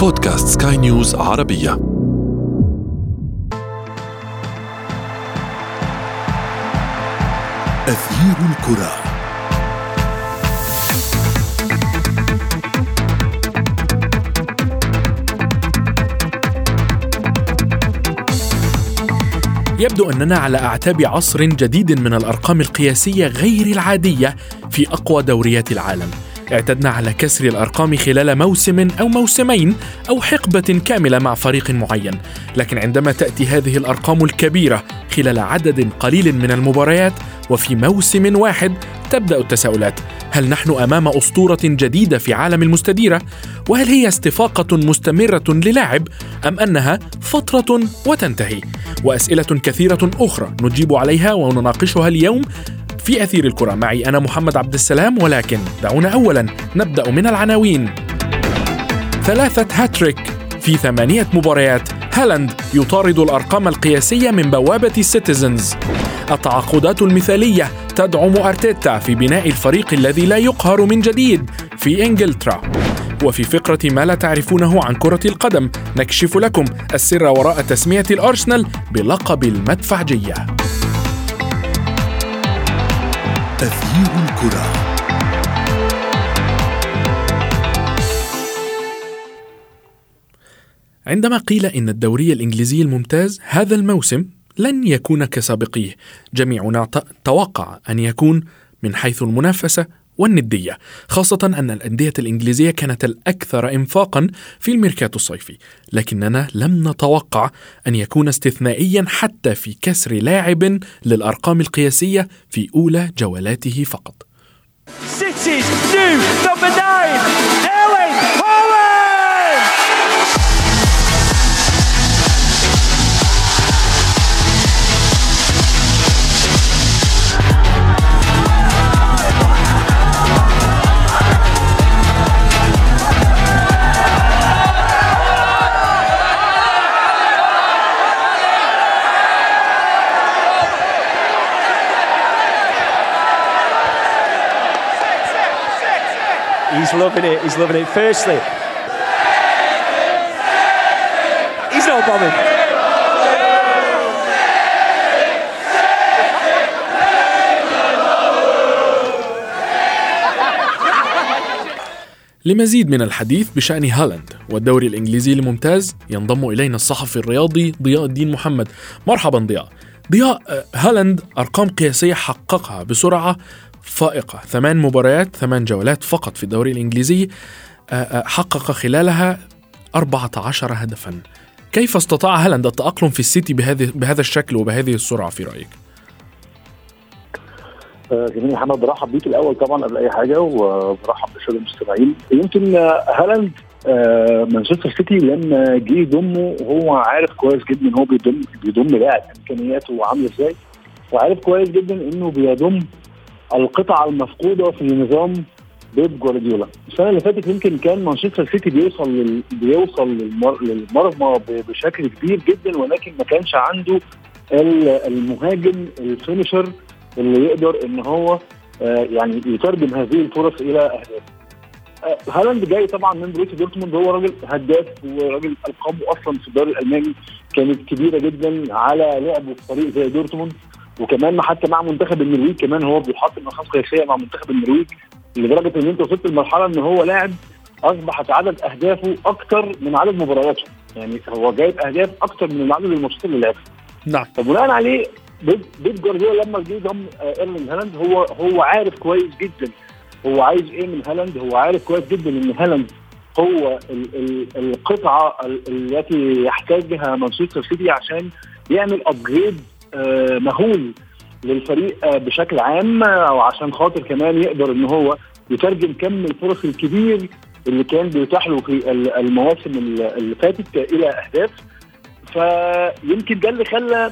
بودكاست سكاي نيوز عربية. أثير الكرة. يبدو أننا على أعتاب عصر جديد من الأرقام القياسية غير العادية في أقوى دوريات العالم. اعتدنا على كسر الأرقام خلال موسم أو موسمين أو حقبة كاملة مع فريق معين. لكن عندما تأتي هذه الأرقام الكبيرة خلال عدد قليل من المباريات وفي موسم واحد تبدأ التساؤلات. هل نحن أمام أسطورة جديدة في عالم المستديرة؟ وهل هي استفاقة مستمرة للاعب أم أنها فتره وتنتهي؟ وأسئلة كثيرة أخرى نجيب عليها ونناقشها اليوم في أثير الكرة. معي أنا محمد عبد السلام ولكن دعونا أولا نبدأ من العناوين. ثلاثة هاتريك في ثمانية مباريات. هالاند يطارد الأرقام القياسية من بوابة السيتيزنز التعاقدات المثالية تدعم أرتيتا في بناء الفريق الذي لا يقهر من جديد في إنجلترا. وفي فقرة ما لا تعرفونه عن كرة القدم نكشف لكم السر وراء تسمية الأرسنال بلقب المدفعجية. أثير الكرة. عندما قيل إن الدوري الإنجليزي الممتاز هذا الموسم لن يكون كسابقيه جميعنا توقع أن يكون من حيث المنافسة والندية خاصة أن الأندية الإنجليزية كانت الأكثر إنفاقا في الميركاتو الصيفي لكننا لم نتوقع أن يكون استثنائيا حتى في كسر لاعب للأرقام القياسية في أولى جولاته فقط City's new! He's loving it. He's loving it. Firstly, he's not bombing. لمزيد من الحديث بشأن هالاند والدوري الإنجليزي الممتاز ينضم إلينا الصحفي الرياضي ضياء الدين محمد مرحبا ضياء ضياء آه، هالاند أرقام قياسية حققها بسرعة فائقة. ثمان مباريات ثمان جولات فقط في الدوري الإنجليزي. آه، آه، حقق خلالها 14 هدفا. كيف استطاع هالاند التأقلم في السيتي بهذه بهذا الشكل وبهذه السرعة في رأيك؟ آه، جميل محمد برحب بيك الأول طبعا قبل أي حاجة وبرحب بالساده المستمعين يمكن هالاند مانشستر سيتي لما جه يضمه. هو عارف كويس جدا إن هو بيضم بيضم لاعب. إمكانياته عاملة إزاي؟ وعارف كويس جدا إنه بيضم القطعة المفقودة في نظام بيب جوارديولا. السنة اللي فاتت يمكن كان مانشستر سيتي بيوصل لل... بيوصل للمر... للمرمى بشكل كبير جدا ولكن ما كانش عنده ال- المهاجم ال finisher اللي يقدر إن هو آه، يعني يترجم هذه الفرص إلى أهداف. آه، هالاند جاي طبعا من بروسيا دورتموند. هو راجل هداف وراجل ارقامه أصلا في الدوري الألماني كانت كبيرة جدا على لعبه في فريق زي دورتموند. وكمان حتى مع منتخب النرويج كمان هو بيحط ارقام قياسية مع منتخب النرويج لدرجة إن أنت وصلت لمرحلة إن هو لاعب أصبحت عدد أهدافه أكتر من عدد مبارياته. يعني هو جايب أهداف أكتر من عدد الماتشات اللي لعبها. نعم. فبناء عليه بيب جوارديولا لما جه ضم آه، ايرلينج هالاند هو هو عارف كويس جدا. هو عايز إيه من هالاند؟ هو عارف كويس جدا إن هالاند هو ال ال القطعة ال- التي يحتاجها مانشستر سيتي عشان يعمل upgrade مهول للفريق آه، بشكل عام آه، وعشان خاطر كمان يقدر إن هو يترجم كم الفرص الكبير اللي كان بيتاح له في ال- المواسم ال- اللي فاتت إلى أهداف. فيمكن ده اللي خلى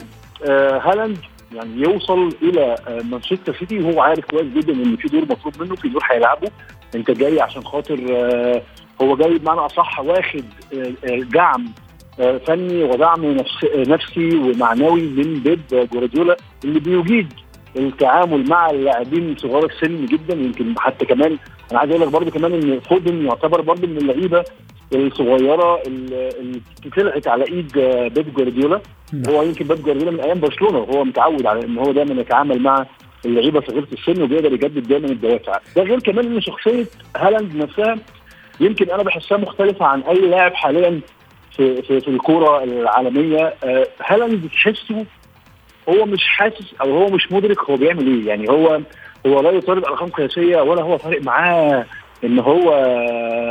آه، هالاند يعني يوصل إلى آه، مانشستر سيتي. وهو عارف كويس جدا إن في دور مطلوب منه في دور هيلعبه. أنت جاي عشان خاطر آه، هو جاي بمعنى أصح واخد آه، آه، دعم آه، فني ودعم نفس- آه، نفسي ومعنوي من بيب جوارديولا اللي بيجيد التعامل مع اللاعبين صغار السن جدا. يمكن حتى كمان أنا عايز أقول لك برضه كمان إن فودن يعتبر برضه من اللعيبة الصغيرة اللي اللي طلعت على إيد آه، بيب جوارديولا. نعم. هو يمكن بيب جوارديولا من أيام برشلونة وهو متعود على إن هو دايما يتعامل مع اللعيبة صغيرة السن وبيقدر يجدد دايما الدوافع ده غير كمان إن شخصية هالاند نفسها يمكن أنا بحسها مختلفة عن أي لاعب حاليا في في, في الكورة العالمية آه، هالاند تحسه هو مش حاسس أو هو مش مدرك هو بيعمل إيه. يعني هو هو لا يطالب أرقام قياسية ولا هو فارق معاه إن هو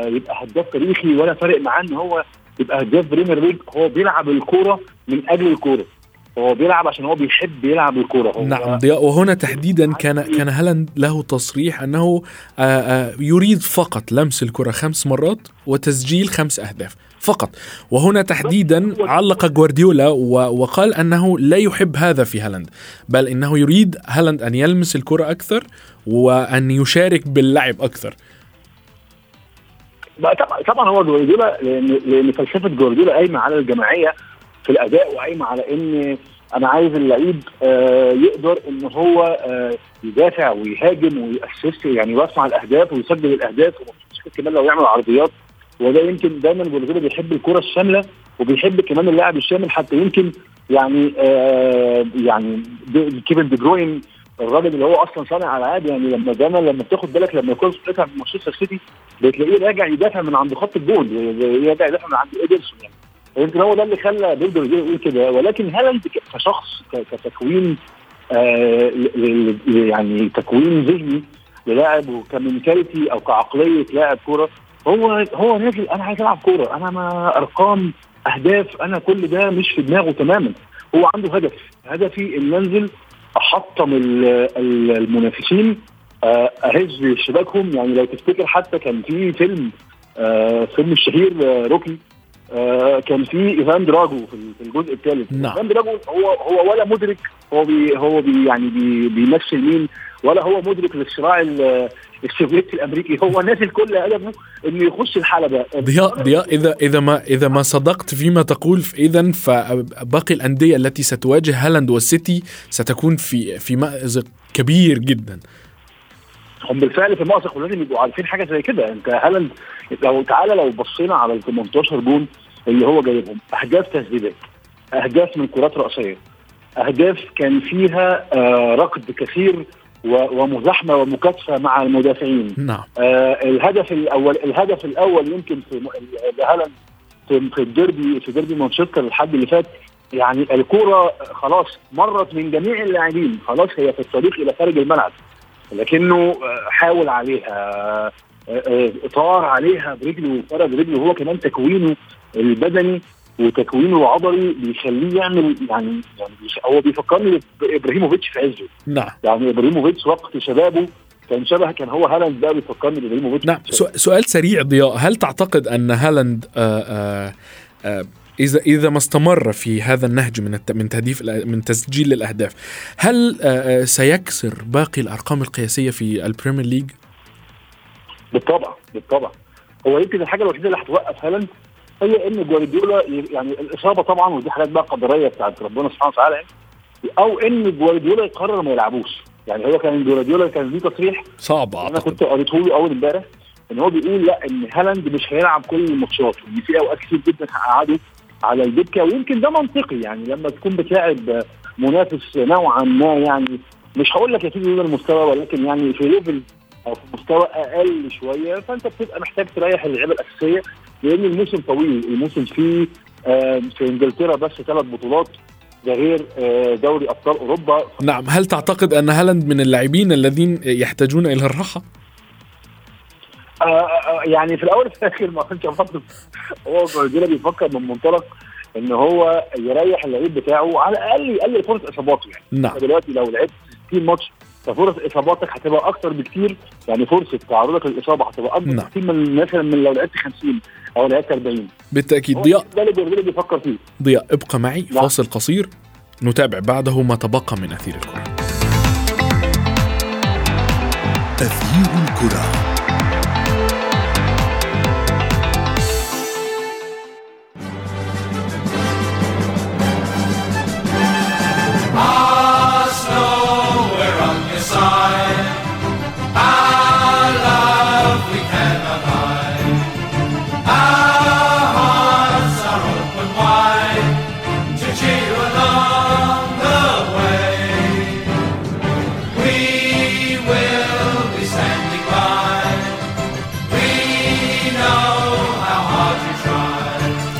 يبقى هداف تاريخي ولا فارق معاه إن هو يبقى هداف Premier League هو بيلعب الكورة من أجل الكورة. هو بيلعب عشان هو بيحب يلعب الكورة. هو نعم ضياء وهنا تحديدا كان كان هالاند له تصريح أنه آه، آه، يريد فقط لمس الكرة خمس مرات وتسجيل خمس أهداف. فقط. وهنا تحديدا علق جوارديولا وقال أنه لا يحب هذا في هالاند بل إنه يريد هالاند أن يلمس الكرة أكثر وأن يشارك باللعب أكثر. بقى طبعا هو جوارديولا لأن فلسفة جوارديولا قايمة على الجماعية في الأداء وقايمة على إن أنا عايز اللعيب آه يقدر إن هو آه يدافع ويهاجم ويأسست يعني يصنع الأهداف ويسجل الأهداف ومش كمان لو يعمل عرضيات وده يمكن دايما جوارديولا بيحب الكرة الشاملة وبيحب كمان اللاعب الشامل حتى يمكن يعني آه يعني كيفن دي بروين الراجل اللي هو أصلا صانع ألعاب يعني لما دايما لما بتاخد بالك لما يكون بتدافع في مانشستر سيتي بتلاقيه راجع يدافع من عند خط الجول راجع يدافع من عند إيدرسون يعني. يمكن هو ده اللي خلى بيلدر يقول كده ولكن هالاند كشخص كتكوين آه يعني تكوين ذهني للاعب وك mentality أو كعقلية لاعب كورة هو هو نازل أنا عايز ألعب كورة. أنا ما أرقام أهداف أنا كل ده مش في دماغه تماما. هو عنده هدف. هدفي إن انزل أحطم ال- ال- المنافسين آه، أهز شباكهم. يعني لو تفتكر حتى كان في فيلم آه، فيلم الشهير آه، روكي. آه، كان في إيفان دراجو في ال- في الجزء الثالث. نعم. إيفان دراجو هو هو ولا مدرك هو بي هو بي يعني بي بيمثل مين ولا هو مدرك للصراع ال- السوفيتي الأمريكي. هو نازل كل هدفه إنه يخش الحلبة. ضياء ضياء اذا إذا ما إذا ما صدقت فيما تقول إذا فباقي الأندية التي ستواجه هالاند والسيتي ستكون في في مأزق كبير جدا. هم بالفعل في مأزق ولازم يبقوا عارفين حاجة زي كده. انت هالاند لو تعالى لو بصينا على ال 18 جون اللي هو جايبهم أهداف تسديدات أهداف من كرات رأسية أهداف كان فيها آه ركض كثير ومزاحمة ومكاتفة مع المدافعين. نعم. آه الهدف الأول الهدف الأول يمكن في هالاند في في الديربي في ديربي مانشستر الحد اللي فات يعني الكورة خلاص مرت من جميع اللاعبين خلاص هي في الطريق إلى خارج الملعب. لكنه آه، حاول عليها آه، آه، طار عليها برجله وفرد رجله هو كمان تكوينه البدني وتكوينه العضلي بيخليه يعمل يعني يعني هو بيفكرني بابراهيموفيتش في عزه. نعم. يعني إبراهيموفيتش وقت شبابه كان شبه كان هو هالاند ده بيفكرني بإبراهيموفيتش. نعم. سؤال سريع ضياء هل تعتقد أن هالاند آه، آه، اذا إذا ما استمر في هذا النهج من من تهديف من تسجيل الأهداف هل آه، آه، سيكسر باقي الأرقام القياسية في ال Premier League بالطبع بالطبع. هو يمكن الحاجة الوحيدة اللي هتوقف هالاند هي إن جوارديولا يعني الإصابة طبعا ودي حاجات بقى قدرية بتاعت ربنا سبحانه وتعالى يعني أو إن جوارديولا يقرر ما يلعبوش. يعني هو كان جوارديولا كان ليه تصريح صعب أنا كنت قريته له أول امبارح إن هو بيقول لا إن هالاند مش هيلعب كل الماتشات وان في أوقات كتير جدا هقعده على الدكة ويمكن ده منطقي. يعني لما تكون بتلاعب منافس نوعا ما يعني مش هقول لك يا سيدي دون المستوى ولكن يعني في level أو في مستوى أقل شوية فأنت بتبقى محتاج تريح اللعيبة الأساسية لأن الموسم طويل. الموسم فيه آه، في إنجلترا بس ثلاث بطولات ده غير آه، دوري أبطال أوروبا. نعم. هل تعتقد أن هالاند من اللاعبين الذين يحتاجون إلى الراحة؟ يعني في الأول وفي الآخر ما كانش فاضل هو جوارديولا بيفكر من منطلق إن هو يريح اللعيب بتاعه على الأقل يقلل فرص إصاباته يعني. نعم. أنت دلوقتي لو لعبت 60 ماتش ففرص إصاباتك هتبقى أكتر بكتير. يعني فرصة تعرضك للإصابة هتبقى أكبر نعم. بكتير من مثلا من لو لعبت 50 أو لعبت 40 بالتأكيد. ضياء. ده اللي جوارديولا بيفكر فيه. ضياء ابقى معي. نعم. فاصل قصير. نتابع بعده ما تبقى من أثير الكرة. أثير الكرة.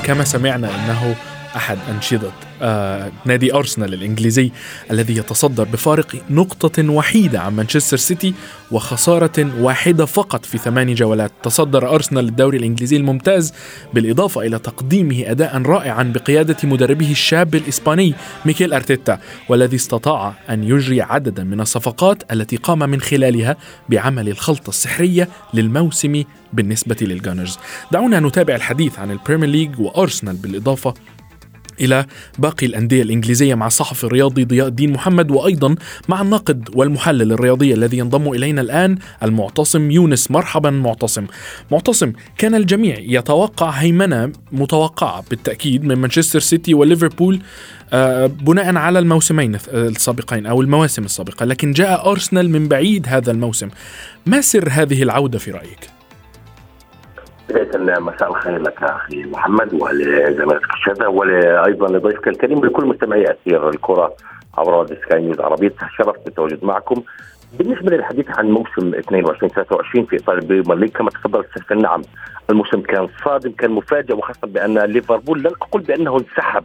كما سمعنا إنه أحد أنشطة آه نادي أرسنال الإنجليزي الذي يتصدر بفارق نقطة وحيدة عن مانشستر سيتي وخسارة واحدة فقط في ثماني جولات. تصدر أرسنال الدوري الإنجليزي الممتاز بالإضافة إلى تقديمه اداء رائعا بقيادة مدربه الشاب الإسباني ميكيل أرتيتا والذي استطاع أن يجري عددا من الصفقات التي قام من خلالها بعمل الخلطة السحرية للموسم بالنسبة لل Gunners دعونا نتابع الحديث عن ال Premier League وأرسنال بالإضافة إلى باقي الأندية الإنجليزية مع الصحفي الرياضي ضياء الدين محمد وأيضا مع الناقد والمحلل الرياضي الذي ينضم إلينا الآن المعتصم يونس. مرحبا معتصم. معتصم كان الجميع يتوقع هيمنة متوقعة بالتأكيد من مانشستر سيتي وليفربول آه، بناء على الموسمين السابقين أو المواسم السابقة لكن جاء أرسنال من بعيد هذا الموسم. ما سر هذه العودة في رأيك؟ بداية مساء الخير لك أخي محمد ولزميلتك الشاذة وأيضا لضيفك الكريم ولكل مستمعي أثير الكرة عبر راديو سكاي نيوز عربية. تشرفت بالتواجد معكم. بالنسبة للحديث عن موسم 22 23 في إطار البريمير ليج كما تفضلت السيد نعم الموسم كان صادم كان مفاجئ وخاصة بأن ليفربول لن أقول بأنه انسحب.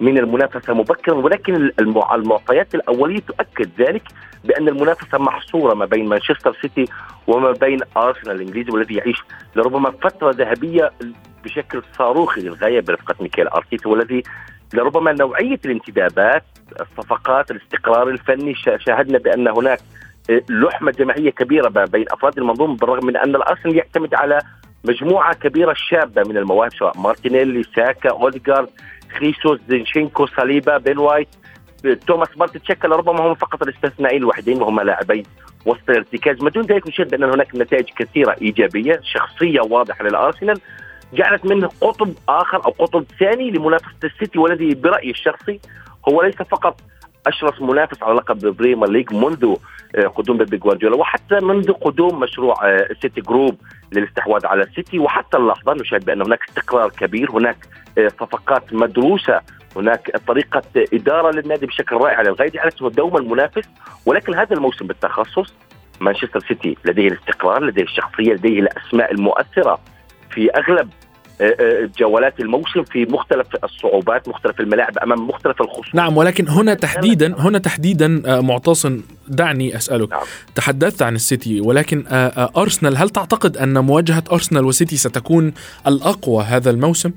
من المنافسة مبكرا ولكن المعطيات الأولية تؤكد ذلك بأن المنافسة محصورة ما بين مانشستر سيتي وما بين أرسنال الإنجليزي والذي يعيش لربما فترة ذهبية بشكل صاروخي للغاية برفقة ميكيل أرتيتا والذي لربما نوعية الانتدابات الصفقات الاستقرار الفني شاهدنا بأن هناك لحمة جماعية كبيرة بين أفراد المنظومة بالرغم من أن الأرسنال يعتمد على مجموعة كبيرة شابة من المواهب سواء مارتينيلي ساكا أوديغارد خيسوس زينتشينكو صليبا بين وايت توماس بارتي تشكل ربما هم فقط الاستثنائيين الوحيدين وهما لاعبي وسط الارتكاز ما دون ذلك نشهد بأن هناك نتائج كثيرة إيجابية شخصية واضحة للأرسنال جعلت منه قطب آخر أو قطب ثاني لمنافسة السيتي والذي برأيي الشخصي هو ليس فقط اشرس منافس على لقب ال Premier League منذ آه، قدوم بيب جوارديولا وحتى منذ قدوم مشروع آه، Group للاستحواذ على السيتي وحتى اللحظة نشاهد بأن هناك استقرار كبير هناك آه، صفقات مدروسة هناك طريقة إدارة للنادي بشكل رائع للغاية. جعلته دوما منافس ولكن هذا الموسم بالتخصص مانشستر سيتي لديه الاستقرار لديه الشخصية لديه الأسماء المؤثرة في أغلب جولات الموسم في مختلف الصعوبات مختلف الملاعب أمام مختلف الخصوصات نعم ولكن هنا تحديدا هنا تحديدا آه، معتصم دعني أسألك نعم. تحدثت عن السيتي ولكن أرسنال هل تعتقد أن مواجهة أرسنال وسيتي ستكون الأقوى هذا الموسم؟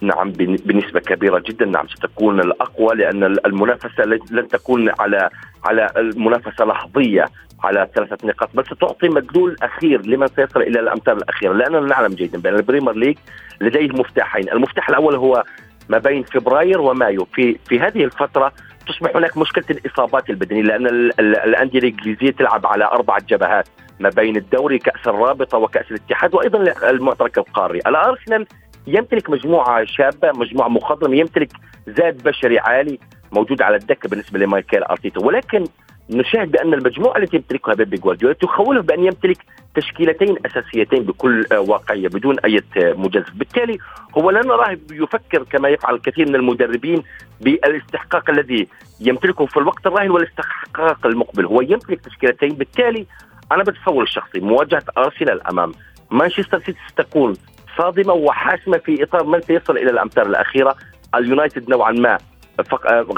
نعم بنسبة كبيرة جدا نعم ستكون الأقوى لأن المنافسة لن تكون على على المنافسة لحظية على ثلاثة نقاط بل ستعطي مدلول أخير لمن سيصل إلى الأمتار الأخيرة لأننا نعلم جيدا بأن ال Premier League لديه مفتاحين. المفتاح الأول هو ما بين فبراير ومايو. في في هذه الفترة تصبح هناك مشكلة الإصابات البدنية لأن الأندية الإنجليزية تلعب على أربعة جبهات ما بين الدوري كأس الرابطة وكأس الاتحاد وأيضا المعترك القاري. الأرسنال يمتلك مجموعة شابة مجموعة مخضرمة يمتلك زاد بشري عالي موجود على الدكة بالنسبة لمايكل أرتيتا. ولكن نشاهد بأن المجموعة التي يمتلكها بيبي جوارديولا تخوله بأن يمتلك تشكيلتين أساسيتين بكل واقعية بدون أي مجازف، بالتالي هو لا نراه يفكر كما يفعل الكثير من المدربين بالاستحقاق الذي يمتلكه في الوقت الراهن والاستحقاق المقبل، هو يمتلك تشكيلتين بالتالي أنا بتصور الشخصي مواجهة أرسنال أمام مانشستر سيتي ستكون صادمة وحاسمة في إطار من سيصل إلى الأمتار الأخيرة. اليونايتد نوعا ما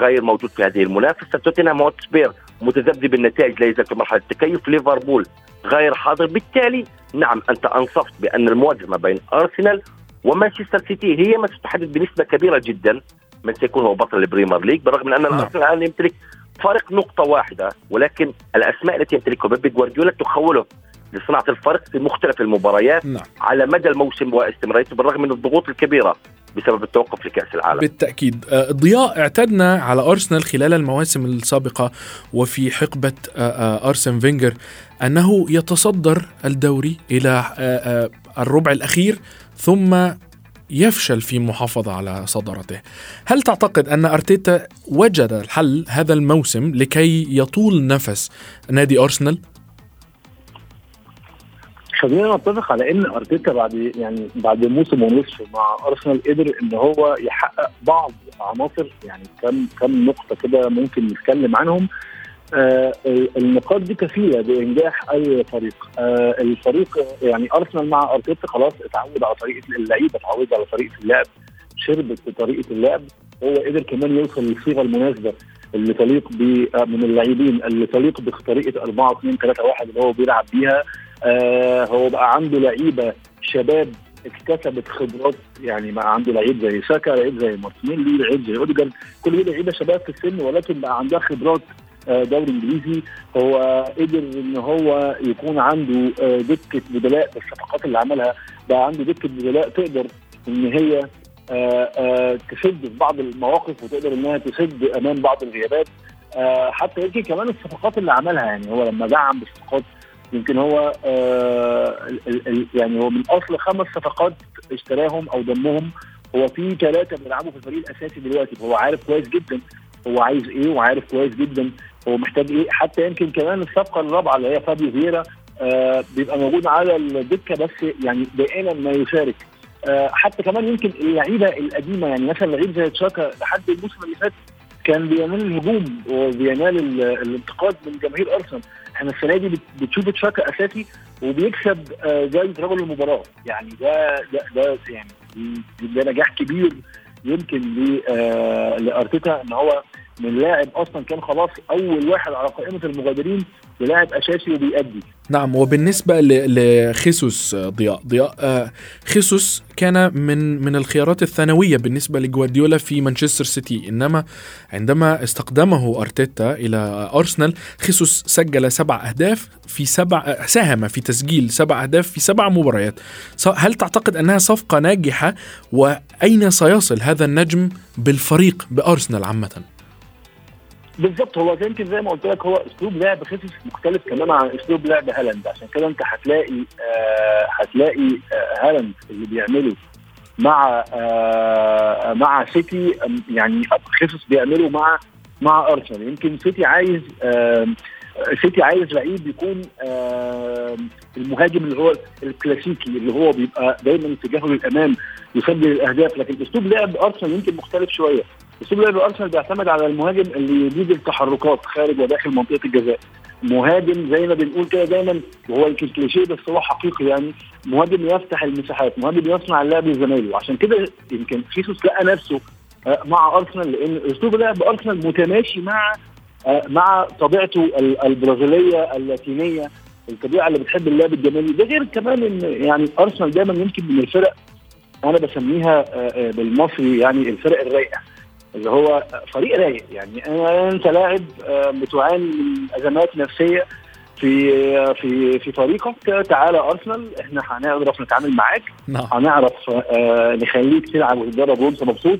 غير موجود في هذه المنافسة. توتنهام هوتسبير متذبذب النتائج لا يزال في مرحلة التكيف ليفربول غير حاضر بالتالي نعم أنت أنصفت بأن المواجهة ما بين أرسنال ومانشستر سيتي هي ما ستحدد بنسبة كبيرة جدا من سيكون هو بطل ال Premier League بالرغم من أن نعم. الأرسنال الآن يمتلك فارق نقطة واحدة ولكن الأسماء التي يمتلكها بيب جوارديولا تخوله لصناعة الفرق في مختلف المباريات نعم. على مدى الموسم واستمراريته بالرغم من الضغوط الكبيرة بسبب التوقف لكأس العالم بالتأكيد آه، ضياء اعتدنا على أرسنال خلال المواسم السابقة وفي حقبة آه، آه، أرسن فينجر أنه يتصدر الدوري إلى الربع الأخير ثم يفشل في المحافظة على صدارته هل تعتقد أن أرتيتا وجد الحل هذا الموسم لكي يطول نفس نادي أرسنال؟ خلينا نتفق على إن أرتيتا بعد يعني بعد موسم ونصف مع أرسنال قدر إن هو يحقق بعض عناصر يعني كم كم نقطة كده ممكن نتكلم عنهم. آه النقاط دي كفيلة بإنجاح أي فريق. آه الفريق يعني أرسنال مع أرتيتا خلاص اتعود على طريقة اللعيبة اتعود على طريقة اللعب شربت بطريقه اللعب. هو قدر كمان يوصل للصيغة المناسبة اللي تليق ب من اللاعبين اللي تليق بطريقة 4 2 3 1 اللي هو بيلعب بيها. آه هو بقى عنده لعيبة شباب اكتسبت خبرات يعني بقى عنده لعيب زي ساكا لعيب زي مارتينيلي لعيب زي اوديجارد كل دي لعيبة شباب في السن ولكن بقى عندها خبرات دوري إنجليزي. هو قدر إن هو يكون عنده دكة بدلاء بالصفقات اللي عملها بقى عنده دكة بدلاء تقدر إن هي آآ تسد في بعض المواقف وتقدر إنها تسد أمام بعض الغيابات. حتى يمكن كمان الصفقات اللي عملها يعني هو لما دعم بالصفقات يمكن هو ال يعني هو من أصل خمس صفقات اشتراهم أو ضمهم هو في ثلاثة بيلعبوا في الفريق الأساسي دلوقتي فهو عارف كويس جدا هو عايز إيه وعارف كويس جدا هو محتاج إيه حتى يمكن كمان الصفقة الرابعة اللي هي فابيو فييرا آه بيبقى موجود على الدكة بس يعني دائما ما يشارك. آه حتى كمان يمكن اللعيبة القديمة يعني مثلا لعيب زي تشاكا لحد الموسم اللي فات كان بينال الهجوم وبينال الانتقاد من جماهير أرسنال. إحنا السنة دي بتشوف تشاكا أساسي وبيكسب آه جايزه رجل المباراة. يعني ده ده, ده يعني ده نجاح كبير يمكن لأرتيتا إن هو من لاعب أصلا كان خلاص أول واحد على قائمة المغادرين للاعب أساسي وبيأدي. نعم وبالنسبة لخيسوس ضياء ضياء خيسوس كان من من الخيارات الثانوية بالنسبة لجوارديولا في مانشستر سيتي. إنما عندما استقدمه أرتيتا إلى أرسنال خيسوس سجل سبع أهداف في سبع ساهم في تسجيل سبع أهداف في سبع مباريات. هل تعتقد أنها صفقة ناجحة؟ وأين سيصل هذا النجم بالفريق بأرسنال عامة؟ بالظبط هو يمكن زي ما قلت لك هو اسلوب لعب خيسوس مختلف تماما عن اسلوب لعب هالاند. عشان كده انت هتلاقي آه هتلاقي آه هالاند اللي بيعمله مع آه مع سيتي يعني خيسوس بيعمله مع مع أرسنال. يمكن سيتي عايز آه سيتي عايز لعيب يكون آه المهاجم اللي هو الكلاسيكي اللي هو بيبقى دايما اتجاهه للأمام يسجل الأهداف. لكن أسلوب لعب أرسنال يمكن مختلف شوية. اسلوب لعب أرسنال بيعتمد على المهاجم اللي يجيد التحركات خارج وداخل منطقة الجزاء. مهاجم زي ما بنقول كده دايما وهو يمكن كليشيه بس هو حقيقي يعني مهاجم يفتح المساحات مهاجم يصنع اللعب لزمايله عشان كده يمكن خيسوس لقى نفسه مع أرسنال لأن أسلوب لعب أرسنال متماشي مع مع طبيعته البرازيلية اللاتينية الطبيعة اللي بتحب اللعب الجمالي ده غير كمان إن يعني أرسنال دايما يمكن من الفرق أنا بسميها بالمصري يعني الفرق الرايقة. اللي هو فريق رايق. يعني أنت لاعب بتعاني من أزمات نفسية في في في فريقك. تعالى أرسنال إحنا هنعرف نتعامل معاك. نعم. هنعرف نخليك تلعب وتتدرب وأنت مبسوط.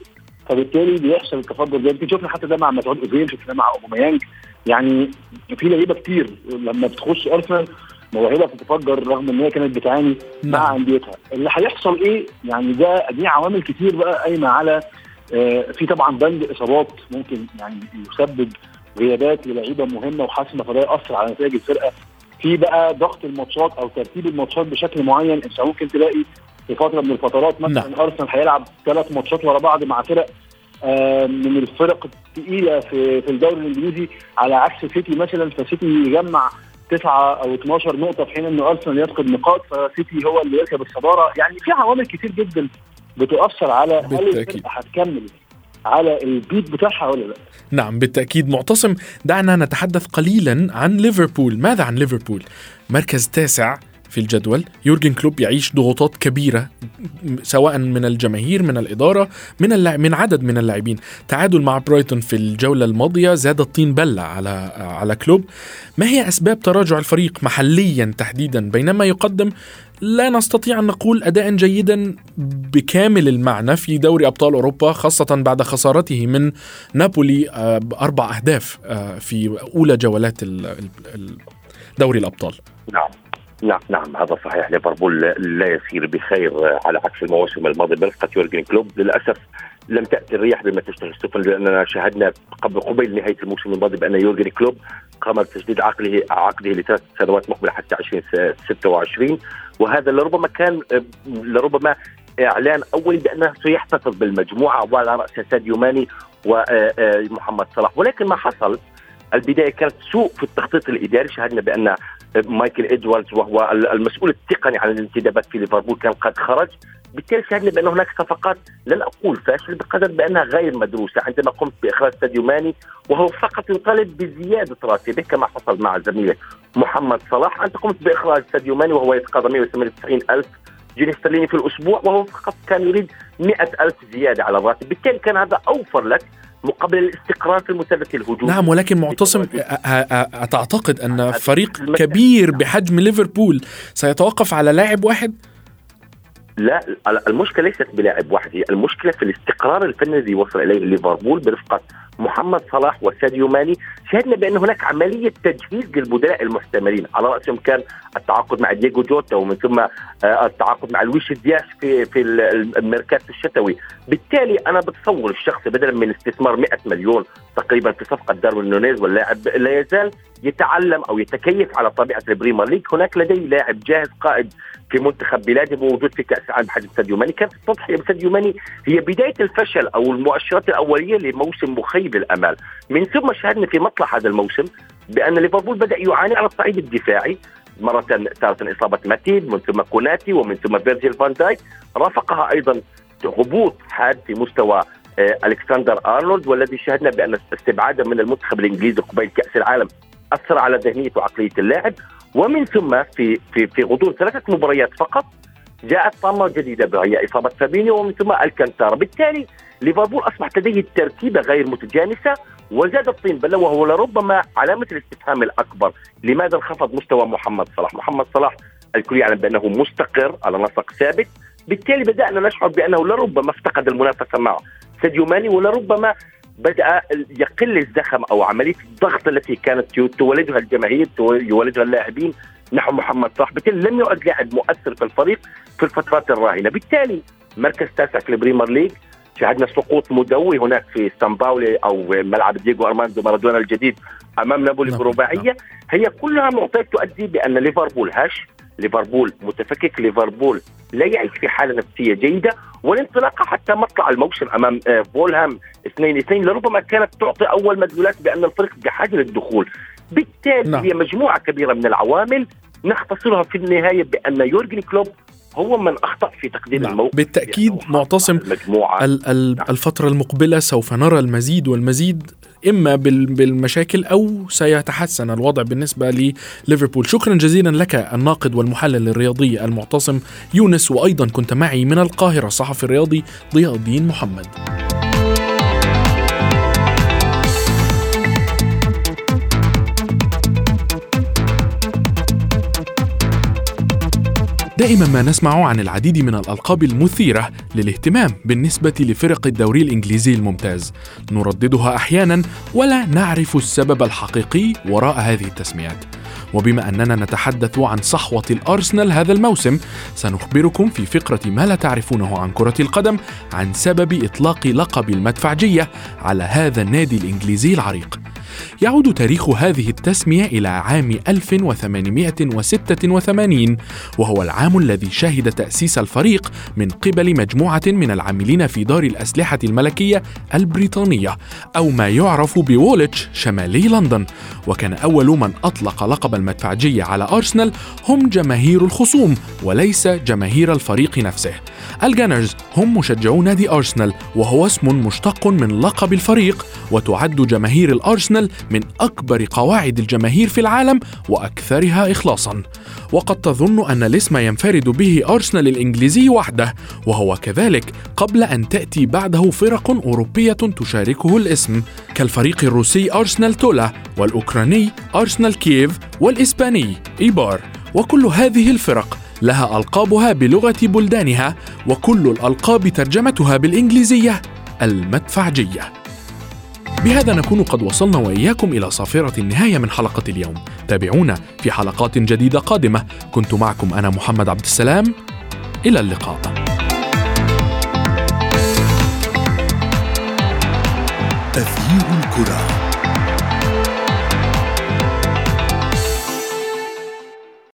فبالتالي بيحصل التفجر ده شفنا حتى ده مع مسعود اوزيل شفنا مع أوباميانج. يعني في لعيبة كتير لما بتخش أرسنال موهبة بتتفجر رغم إن هي كانت بتعاني نعم. مع أنديتها. اللي هيحصل إيه؟ يعني ده دي عوامل كتير بقى قايمة على آه في طبعا بند إصابات ممكن يعني يسبب غيابات للعيبة مهمة وحاسمه فده ياثر على نتائج الفرقة. في بقى ضغط الماتشات أو ترتيب الماتشات بشكل معين أنت ممكن تلاقي في فترة من الفترات مثلا نعم. أرسنال هيلعب ثلاث ماتشات ورا بعض مع فرق آه من الفرق الثقيله في في الدوري الإنجليزي. على عكس سيتي مثلا فسيتي يجمع تسعة أو 12 نقطة في حين إن أرسنال يفقد نقاط فسيتي هو اللي يركب الصدارة. يعني في عوامل كتير جدا بتؤثر على هل. الفرقة هتكمل على البيت بتاعها ولا لأ. نعم بالتأكيد. معتصم دعنا نتحدث قليلا عن ليفربول. ماذا عن ليفربول؟ مركز تاسع. في الجدول. يورجن كلوب يعيش ضغوطات كبيرة سواء من الجماهير من الإدارة من اللع... من عدد من اللاعبين. تعادل مع برايتون في الجولة الماضية زاد الطين بلة على على كلوب. ما هي أسباب تراجع الفريق محليا تحديدا؟ بينما يقدم لا نستطيع أن نقول أداء جيدا بكامل المعنى في دوري أبطال أوروبا خاصة بعد خسارته من نابولي آه، بأربع أهداف آه، في أولى جولات دوري الأبطال. نعم. نعم نعم هذا صحيح. ليفربول لا يسير بخير على عكس المواسم الماضيه برفقه يورجن كلوب للأسف لم تأتي الرياح بما تشتهي السفن لأننا شاهدنا قبل قبيل نهاية الموسم الماضي بأن يورجن كلوب قام بتجديد عقده عقده لثلاث سنوات مقبلة حتى 2026 وهذا لربما كان لربما إعلان اولي بأنه سيحتفظ بالمجموعة وعلى راسها ساديو ماني ومحمد صلاح. ولكن ما حصل البداية كانت سوء في التخطيط الإداري. شاهدنا بأن مايكل ادواردز وهو المسؤول التقني عن الانتدابات في ليفربول كان قد خرج. بالتالي شاهدنا بأن هناك صفقات لن أقول فاشله بقدر بأنها غير مدروسة. عندما قمت بإخراج ساديو ماني وهو فقط يطالب بزيادة راتبه كما حصل مع زميله محمد صلاح. أنت قمت بإخراج ساديو ماني وهو يتقاضى 198 ألف جنيه استرليني في الأسبوع وهو فقط كان يريد 100 ألف زيادة على الراتب. بالتالي كان هذا أوفر لك مقابل الاستقرار في المثلث الهجومي. نعم ولكن معتصم تعتقد أن فريق كبير بحجم ليفربول سيتوقف على لاعب واحد؟ لا المشكلة ليست بلاعب واحد هي المشكلة في الاستقرار الفني الذي وصل إليه ليفربول برفقة محمد صلاح وساديو ماني شهدنا بأن هناك عملية تجهيز للبدلاء المحتملين. على رأسهم كان التعاقد مع دييغو جوتا ومن ثم آه، التعاقد مع لويش دياش في في الميركاتو الشتوي. بالتالي أنا بتصور الشخص بدلا من استثمار 100 مليون تقريبا في صفقة داروين نونيز واللاعب لا يزال يتعلم أو يتكيف على طبيعة البريمير ليج. هناك لديه لاعب جاهز قائد في منتخب بلاده موجود في كأس العالم بحجم ساديو ماني. كانت التضحية بساديو ماني هي بداية الفشل أو المؤشرات الأولية لموسم مخيب الآمال من ثم شاهدنا في مطلع هذا الموسم بأن ليفربول بدأ يعاني على الصعيد الدفاعي. مرة تارة إصابة ماتيب من ثم كوناتي ومن ثم فيرجيل فان دايك. رافقها أيضا هبوط حاد في مستوى آه، ألكسندر أرنولد والذي شاهدنا بأن استبعاده من المنتخب الإنجليزي قبيل كأس العالم أثر على ذهنية وعقلية اللاعب. ومن ثم في في في غضون ثلاثة مباريات فقط جاءت طامة جديدة وهي إصابة فابينيو ومن ثم الكانتارا بالتالي ليفربول أصبحت لديه التركيبه غير متجانسة وزاد الطين بلة وهو لربما علامة الاستفهام الأكبر. لماذا انخفض مستوى محمد صلاح؟ محمد صلاح الكل يعلم بأنه مستقر على نسق ثابت. بالتالي بدأنا نشعر بأنه لربما افتقد المنافسة معه ساديو ماني ولربما بدأ يقل الزخم أو عملية الضغط التي كانت تولدها الجماهير يولدها اللاعبين. نحو محمد صلاح بالتالي لم يعد لاعب مؤثر في الفريق في الفترات الراهنة بالتالي مركز تاسع في البريمير ليج شاهدنا سقوط مدوي هناك في سان باولي أو ملعب دييغو أرماندو مارادونا الجديد أمام نابولي نعم. برباعيه هي كلها معطيات تؤدي بأن ليفربول هش ليفربول متفكك ليفربول لا يعيش في حالة نفسية جيدة والانطلاقه حتى مطلع الموسم أمام آه، فولهام 2 2 لربما كانت تعطي أول مدلولات بأن الفريق بحاجة للدخول بالتالي نعم. هي مجموعة كبيرة من العوامل نختصرها في النهاية بأن يورجن كلوب هو من أخطأ في تقديم نعم. الموقف. بالتأكيد معتصم. ال ال نعم. الفترة المقبلة سوف نرى المزيد والمزيد إما بالمشاكل أو سيتحسن الوضع بالنسبة لليفربول. شكرا جزيلا لك الناقد والمحلل الرياضي المعتصم يونس وأيضا كنت معي من القاهرة الصحفي الرياضي ضياء الدين محمد. دائما ما نسمع عن العديد من الألقاب المثيرة للاهتمام بالنسبة لفرق الدوري الإنجليزي الممتاز. نرددها أحيانا ولا نعرف السبب الحقيقي وراء هذه التسميات. وبما أننا نتحدث عن صحوة الأرسنال هذا الموسم سنخبركم في فقرة ما لا تعرفونه عن كرة القدم عن سبب إطلاق لقب المدفعجية على هذا النادي الإنجليزي العريق. يعود تاريخ هذه التسمية إلى عام 1886 وهو العام الذي شهد تأسيس الفريق من قبل مجموعة من العاملين في دار الأسلحة الملكية البريطانية أو ما يعرف بوولتش شمالي لندن. وكان أول من أطلق لقب المدفعجية على أرسنال هم جماهير الخصوم وليس جماهير الفريق نفسه. ال Gunners هم مشجعو نادي أرسنال وهو اسم مشتق من لقب الفريق وتعد جماهير الأرسنال من أكبر قواعد الجماهير في العالم وأكثرها إخلاصا. وقد تظن أن الاسم ينفرد به أرسنال الإنجليزي وحده وهو كذلك قبل أن تأتي بعده فرق أوروبية تشاركه الاسم كالفريق الروسي أرسنال تولا والأوكراني أرسنال كييف والإسباني إيبار. وكل هذه الفرق لها ألقابها بلغة بلدانها وكل الألقاب ترجمتها بالإنجليزية المدفعجية. بهذا نكون قد وصلنا وإياكم إلى صافرة النهاية من حلقة اليوم. تابعونا في حلقات جديدة قادمة. كنت معكم أنا محمد عبد السلام. إلى اللقاء. تغيير الكرة.